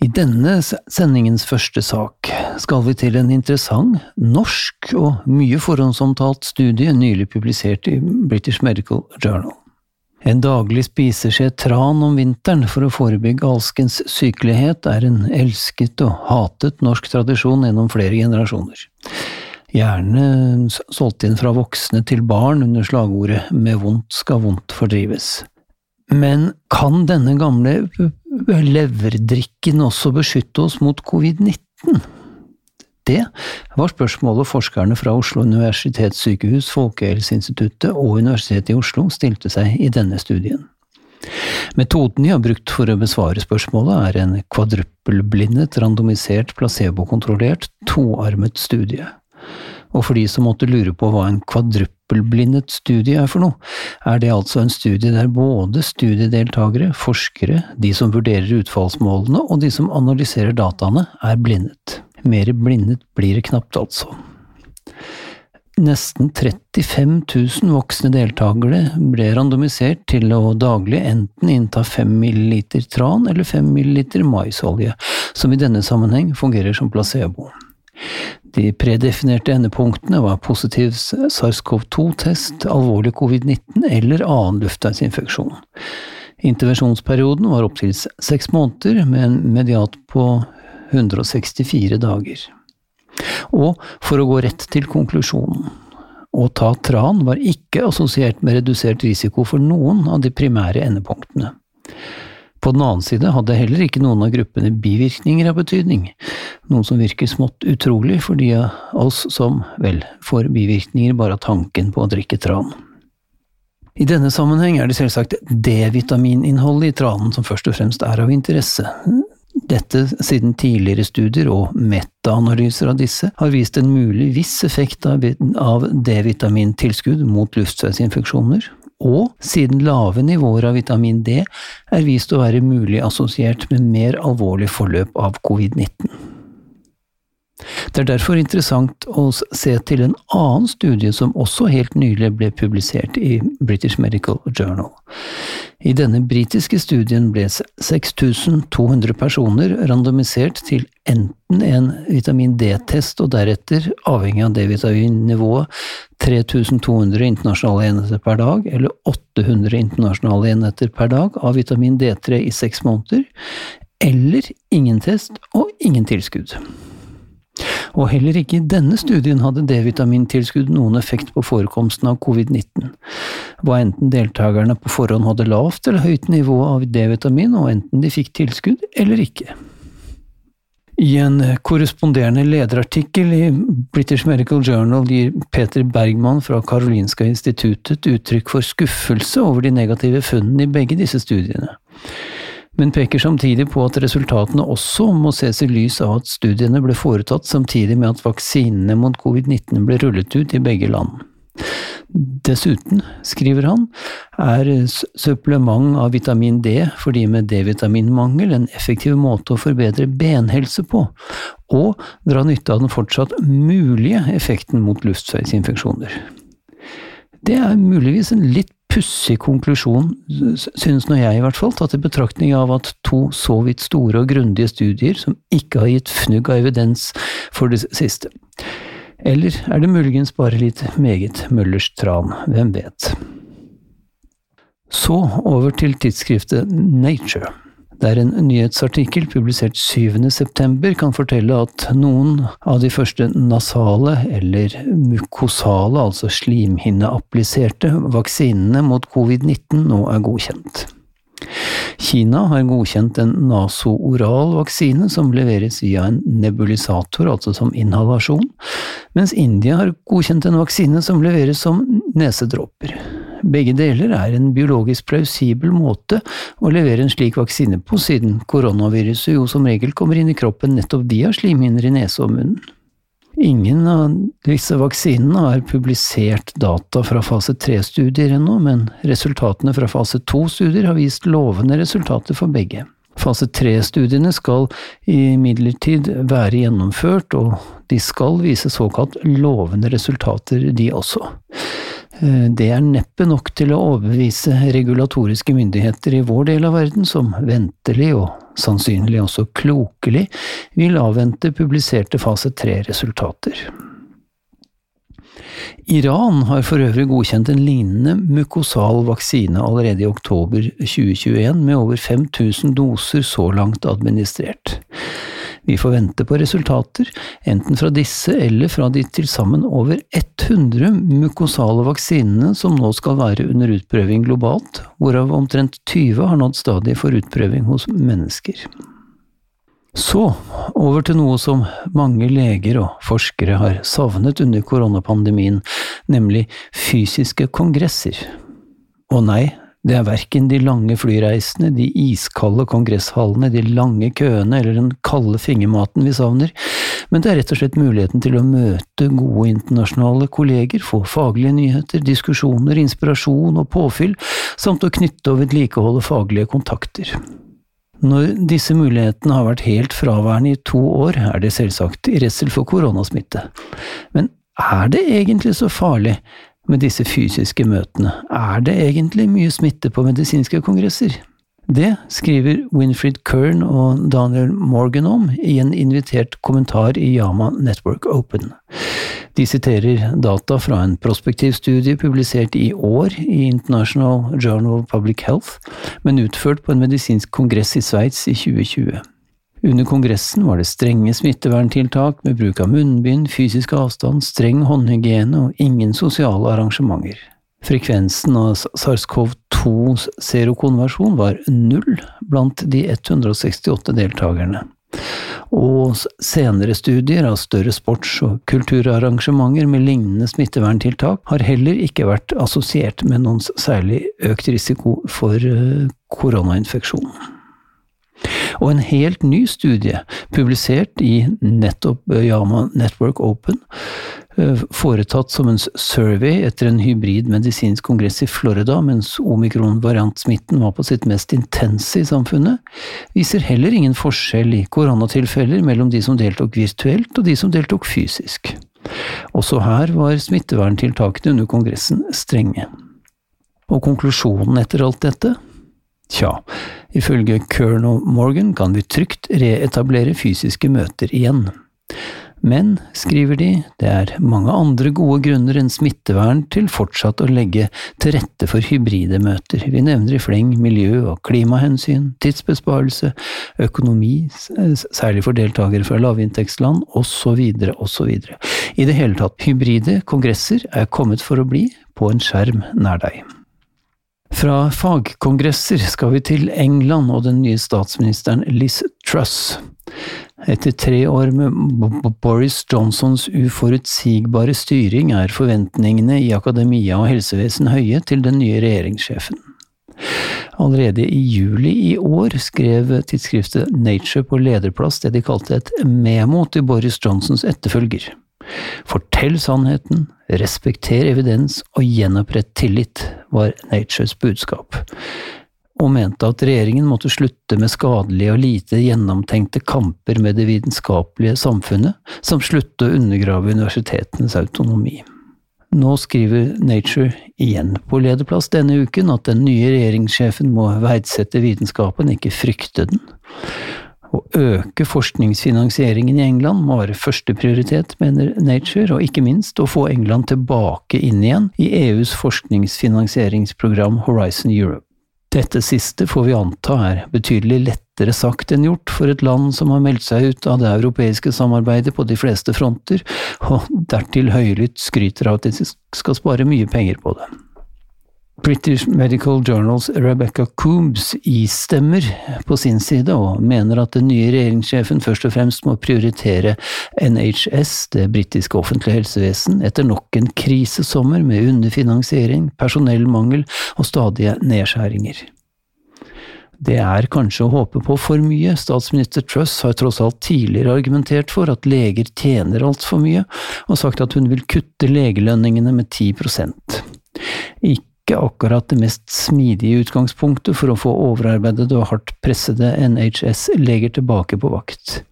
I denne sendingens første sak skal vi til en interessant, norsk og mye forhåndsomtalt studie nylig publisert i British Medical Journal. En daglig spiseskje tran om vinteren for å forebygge alskens sykelighet er en elsket og hatet norsk tradisjon gjennom flere generasjoner. Gjerne solgt inn fra voksne til barn under slagordet Med vondt skal vondt fordrives. Men kan denne gamle leverdrikken også beskytte oss mot covid-19? Det var spørsmålet forskerne fra Oslo universitetssykehus, Folkehelseinstituttet og Universitetet i Oslo stilte seg i denne studien. Metoden de har brukt for å besvare spørsmålet, er en kvadruppelblindet, randomisert, placebokontrollert, toarmet studie. Og for de som måtte lure på hva en kvadruppelblindet studie er for noe, er det altså en studie der både studiedeltakere, forskere, de som vurderer utfallsmålene og de som analyserer dataene, er blindet. Mer blindet blir det knapt, altså. Nesten 35 000 voksne deltakere ble randomisert til å daglig enten innta 5 ml tran eller 5 ml maisolje, som i denne sammenheng fungerer som placebo. De predefinerte endepunktene var positiv SARS-CoV-2-test, alvorlig covid-19 eller annen luftveisinfeksjon. Intervensjonsperioden var opptil seks måneder, med en mediat på 164 dager. Og for å gå rett til konklusjonen. Å ta tran var ikke assosiert med redusert risiko for noen av de primære endepunktene. På den annen side hadde heller ikke noen av gruppene bivirkninger av betydning, noe som virker smått utrolig for de av oss som, vel, får bivirkninger bare av tanken på å drikke tran. I denne sammenheng er det selvsagt D-vitamininnholdet i tranen som først og fremst er av interesse. Dette siden tidligere studier og metaanalyser av disse har vist en mulig viss effekt av D-vitamintilskudd mot luftveisinfeksjoner, og siden lave nivåer av vitamin D er vist å være mulig assosiert med mer alvorlig forløp av covid-19. Det er derfor interessant å se til en annen studie som også helt nylig ble publisert i British Medical Journal. I denne britiske studien ble 6200 personer randomisert til enten en vitamin D-test og deretter, avhengig av D-vitaminnivået, 3200 internasjonale enheter per dag eller 800 internasjonale enheter per dag av vitamin D3 i seks måneder, eller ingen test og ingen tilskudd. Og heller ikke i denne studien hadde D-vitamintilskudd noen effekt på forekomsten av covid-19. Hva enten deltakerne på forhånd hadde lavt eller høyt nivå av D-vitamin, og enten de fikk tilskudd eller ikke. I en korresponderende lederartikkel i British Medical Journal gir Peter Bergman fra Karolinska instituttet uttrykk for skuffelse over de negative funnene i begge disse studiene men peker samtidig på at resultatene også må ses i lys av at studiene ble foretatt samtidig med at vaksinene mot covid-19 ble rullet ut i begge land. Dessuten, skriver han, er supplement av vitamin D for de med D-vitaminmangel en effektiv måte å forbedre benhelse på, og dra nytte av den fortsatt mulige effekten mot luftveisinfeksjoner. Det er muligvis en litt pussig konklusjon, synes nå jeg i hvert fall, tatt i betraktning av at to så vidt store og grundige studier som ikke har gitt fnugg av evidens for det siste. Eller er det muligens bare litt meget Møllers tran, hvem vet. Så over til tidsskriftet Nature der en nyhetsartikkel publisert 7.9 kan fortelle at noen av de første nasale, eller mukosale, altså slimhinneappliserte, vaksinene mot covid-19 nå er godkjent. Kina har godkjent en nasooral vaksine som leveres via en nebulisator, altså som inhalasjon, mens India har godkjent en vaksine som leveres som nesedråper. Begge deler er en biologisk plausibel måte å levere en slik vaksine på, siden koronaviruset jo som regel kommer inn i kroppen nettopp via slimhinner i nese og munn. Ingen av disse vaksinene har publisert data fra fase 3-studier ennå, men resultatene fra fase 2-studier har vist lovende resultater for begge. Fase 3-studiene skal imidlertid være gjennomført, og de skal vise såkalt lovende resultater, de også. Eh, det er neppe nok til å overbevise regulatoriske myndigheter i vår del av verden, som ventelig og sannsynlig også klokelig vil avvente publiserte fase 3-resultater. Iran har for øvrig godkjent en lignende mukosal vaksine allerede i oktober 2021, med over 5000 doser så langt administrert. Vi får vente på resultater, enten fra disse eller fra de til sammen over 100 mukosale vaksinene som nå skal være under utprøving globalt, hvorav omtrent 20 har nådd stadiet for utprøving hos mennesker. Så over til noe som mange leger og forskere har savnet under koronapandemien, nemlig fysiske kongresser. Og nei, det er verken de lange flyreisene, de iskalde kongresshallene, de lange køene eller den kalde fingermaten vi savner, men det er rett og slett muligheten til å møte gode internasjonale kolleger, få faglige nyheter, diskusjoner, inspirasjon og påfyll, samt å knytte og vedlikeholde faglige kontakter. Når disse mulighetene har vært helt fraværende i to år, er det selvsagt i redsel for koronasmitte. Men er det egentlig så farlig med disse fysiske møtene? Er det egentlig mye smitte på medisinske kongresser? Det skriver Winfried Kern og Daniel Morgan om i en invitert kommentar i Yama Network Open. De siterer data fra en prospektiv studie publisert i år i International Journal of Public Health, men utført på en medisinsk kongress i Sveits i 2020. Under kongressen var det strenge smitteverntiltak med bruk av munnbind, fysisk avstand, streng håndhygiene og ingen sosiale arrangementer. Frekvensen av SARS-CoV-2-serokonversjon var null blant de 168 deltakerne. Og senere studier av større sports- og kulturarrangementer med lignende smitteverntiltak har heller ikke vært assosiert med noen særlig økt risiko for eh, koronainfeksjon. Og en helt ny studie, publisert i nettopp Yama Network Open, Eh, foretatt som en survey etter en hybrid medisinsk kongress i Florida mens omikron-variantsmitten var på sitt mest intense i samfunnet, viser heller ingen forskjell i koronatilfeller mellom de som deltok virtuelt og de som deltok fysisk. Også her var smitteverntiltakene under kongressen strenge. Og konklusjonen etter alt dette? Tja, ifølge Colonel Morgan kan vi trygt reetablere fysiske møter igjen. Men, skriver de, det er mange andre gode grunner enn smittevern til fortsatt å legge til rette for hybride møter. Vi nevner i fleng miljø- og klimahensyn, tidsbesparelse, økonomi, særlig for deltakere fra lavinntektsland, osv., osv. I det hele tatt, hybride kongresser er kommet for å bli på en skjerm nær deg. Fra fagkongresser skal vi til England og den nye statsministeren Liz Truss. Etter tre år med Boris Johnsons uforutsigbare styring er forventningene i akademia og helsevesen høye til den nye regjeringssjefen. Allerede i juli i år skrev tidsskriftet Nature på lederplass det de kalte et memo til Boris Johnsons etterfølger. Fortell sannheten, respekter evidens og gjenopprett tillit, var Natures budskap og mente at regjeringen måtte slutte med skadelige og lite gjennomtenkte kamper med det vitenskapelige samfunnet, samt slutte å undergrave universitetenes autonomi. Nå skriver Nature igjen på lederplass denne uken at den nye regjeringssjefen må verdsette vitenskapen, ikke frykte den. Å øke forskningsfinansieringen i England må være førsteprioritet, mener Nature, og ikke minst å få England tilbake inn igjen i EUs forskningsfinansieringsprogram Horizon Europe. Dette siste får vi anta er betydelig lettere sagt enn gjort for et land som har meldt seg ut av det europeiske samarbeidet på de fleste fronter, og dertil høylytt skryter av at de skal spare mye penger på det. British Medical Journals Rebecca Coombs istemmer på sin side, og mener at den nye regjeringssjefen først og fremst må prioritere NHS, det britiske offentlige helsevesen, etter nok en krisesommer med underfinansiering, personellmangel og stadige nedskjæringer. Det er kanskje å håpe på for mye, statsminister Truss har tross alt tidligere argumentert for at leger tjener altfor mye, og sagt at hun vil kutte legelønningene med 10 Ikke akkurat det mest smidige utgangspunktet for å få overarbeidede og hardt pressede NHS-leger tilbake på vakt.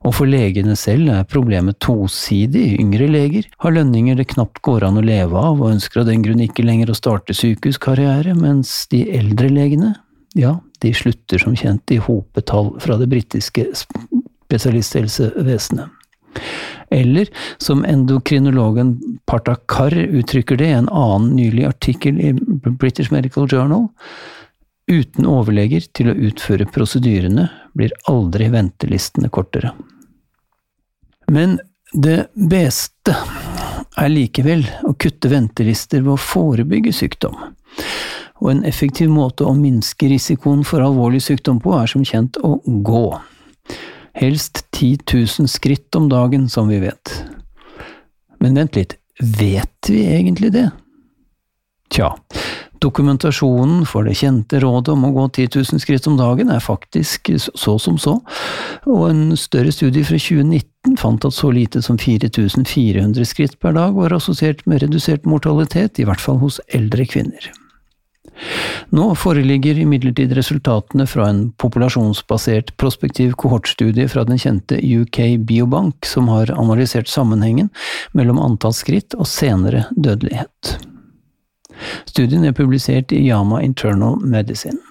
Og for legene selv er problemet tosidig. Yngre leger har lønninger det knapt går an å leve av, og ønsker av den grunn ikke lenger å starte sykehuskarriere, mens de eldre legene, ja, de slutter som kjent i hopetall fra det britiske spesialisthelsevesenet. Eller som endokrinologen Partakar uttrykker det i en annen nylig artikkel i British Medical Journal, uten overleger til å utføre prosedyrene blir aldri ventelistene kortere. Men det beste er likevel å kutte ventelister ved å forebygge sykdom. Og en effektiv måte å minske risikoen for alvorlig sykdom på er som kjent å gå. Helst 10 000 skritt om dagen, som vi vet. Men vent litt, vet vi egentlig det? Tja, Dokumentasjonen for det kjente rådet om å gå 10 000 skritt om dagen er faktisk så som så, og en større studie fra 2019 fant at så lite som 4400 skritt per dag var assosiert med redusert mortalitet, i hvert fall hos eldre kvinner. Nå foreligger imidlertid resultatene fra en populasjonsbasert prospektiv kohortstudie fra den kjente UK Biobank, som har analysert sammenhengen mellom antall skritt og senere dødelighet. Studien er publisert i Yama Internal Medicine.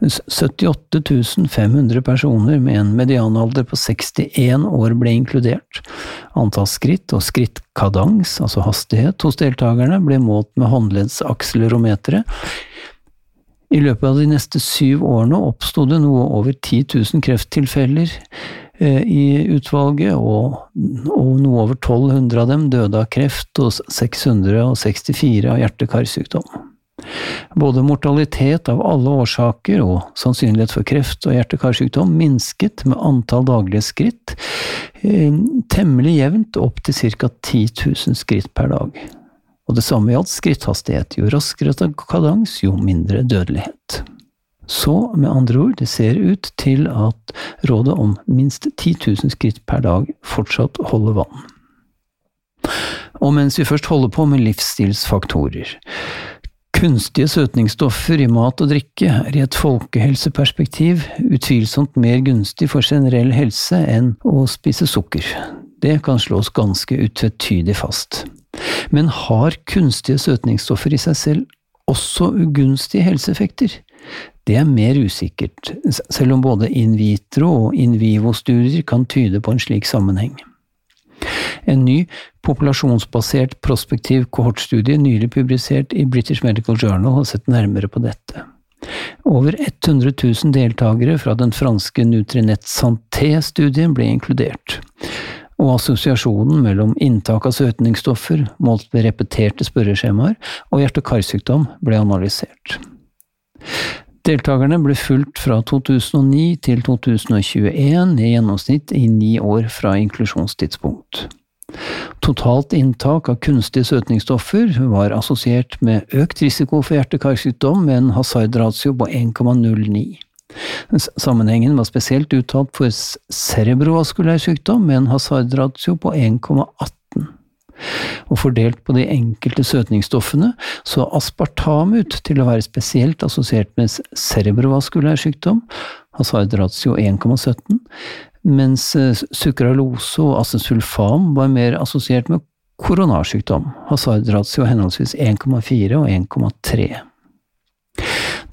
78 500 personer med en medianalder på 61 år ble inkludert. Antall skritt og skrittkadans, altså hastighet, hos deltakerne ble målt med håndleddsakselerometeret. I løpet av de neste syv årene oppsto det noe over 10 000 krefttilfeller Eh, i utvalget, og, og, noe over 1200 av dem døde av kreft og 664 av hjerte-karsykdom. Både mortalitet av alle årsaker og sannsynlighet for kreft og hjerte-karsykdom minsket med antall daglige skritt eh, temmelig jevnt opp til ca. 10 000 skritt per dag. Og det samme gjaldt skritthastighet. Jo raskere kadans, jo mindre dødelighet. Så med andre ord, det ser ut til at rådet om minst 10 000 skritt per dag fortsatt holder vann. Og mens vi først holder på med livsstilsfaktorer. Kunstige søtningsstoffer i mat og drikke er i et folkehelseperspektiv utvilsomt mer gunstig for generell helse enn å spise sukker. Det kan slås ganske utvetydig fast. Men har kunstige søtningsstoffer i seg selv også ugunstige helseeffekter? Det er mer usikkert, selv om både in vitro og in vivo-studier kan tyde på en slik sammenheng. En ny, populasjonsbasert prospektiv kohortstudie nylig publisert i British Medical Journal har sett nærmere på dette. Over 100 000 deltakere fra den franske Nutrinet Santé-studien ble inkludert, og assosiasjonen mellom inntak av søtningsstoffer, målt ved repeterte spørreskjemaer, og hjerte-karsykdom ble analysert. Deltakerne ble fulgt fra 2009 til 2021, i gjennomsnitt i ni år fra inklusjonstidspunkt. Totalt inntak av kunstige søtningsstoffer var assosiert med økt risiko for hjerte-karsykdom med en hasardratio på 1,09. Sammenhengen var spesielt uttalt for cerebrovaskulær sykdom med en hasardratio på 1,18. Og fordelt på de enkelte søtningsstoffene så aspartam ut til å være spesielt assosiert med cerebrovaskulær sykdom, hasardratio 1,17, mens eh, sukralose og acesulfam var mer assosiert med koronarsykdom, hasardratio henholdsvis 1,4 og 1,3.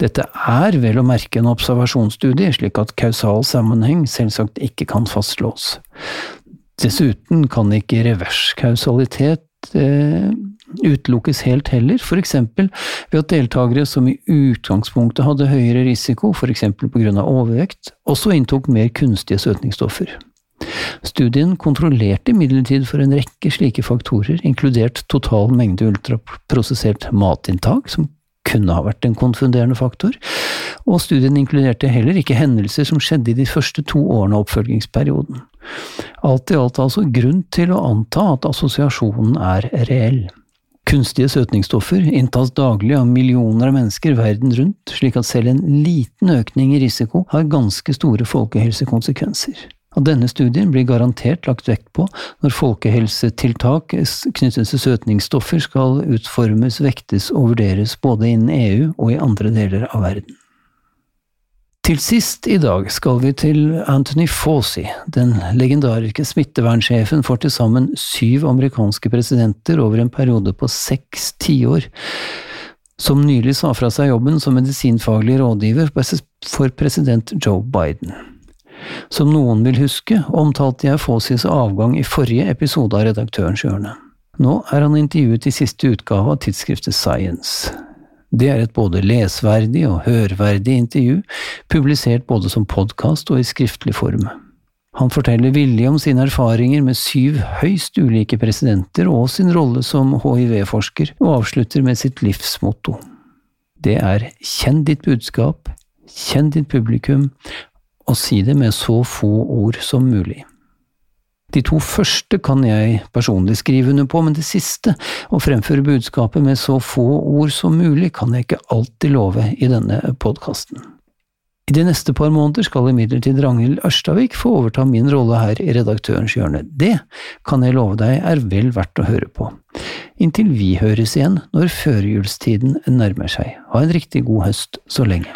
Dette er vel å merke en observasjonsstudie, slik at kausal sammenheng selvsagt ikke kan fastslås. Dessuten kan ikke reverskausalitet eh, utelukkes helt heller, eksempel ved at deltakere som i utgangspunktet hadde høyere risiko, grunn av overvekt, også inntok mer kunstige søtningsstoffer. Studien kontrollerte imidlertid for en rekke slike faktorer, inkludert total mengde ultraprosessert matinntak, som kunne ha vært en konfunderende faktor, og studien inkluderte heller ikke hendelser som skjedde i de første to årene av oppfølgingsperioden. Alt i alt altså grunn til å anta at assosiasjonen er reell. Kunstige søtningsstoffer inntas daglig av millioner av mennesker verden rundt, slik at selv en liten økning i risiko har ganske store folkehelsekonsekvenser. Og denne studien blir garantert lagt vekt på når folkehelsetiltak knyttet til søtningsstoffer skal utformes, vektes og vurderes både innen EU og i andre deler av verden. Til sist i dag skal vi til Anthony Fauci, den legendariske smittevernsjefen for til sammen syv amerikanske presidenter over en periode på seks tiår, som nylig sa fra seg jobben som medisinfaglig rådgiver for president Joe Biden. Som noen vil huske, omtalte jeg Faucis avgang i forrige episode av Redaktørens hjørne. Nå er han intervjuet i siste utgave av tidsskriftet Science. Det er et både lesverdig og hørverdig intervju, publisert både som podkast og i skriftlig form. Han forteller villig om sine erfaringer med syv høyst ulike presidenter og sin rolle som hiv-forsker, og avslutter med sitt livsmotto. Det er kjenn ditt budskap, kjenn ditt publikum, og si det med så få ord som mulig. De to første kan jeg personlig skrive under på, men det siste, å fremføre budskapet med så få ord som mulig, kan jeg ikke alltid love i denne podkasten. I de neste par måneder skal imidlertid Ragnhild Ørstavik få overta min rolle her i Redaktørens hjørne. Det kan jeg love deg er vel verdt å høre på. Inntil vi høres igjen når førjulstiden nærmer seg. Ha en riktig god høst så lenge.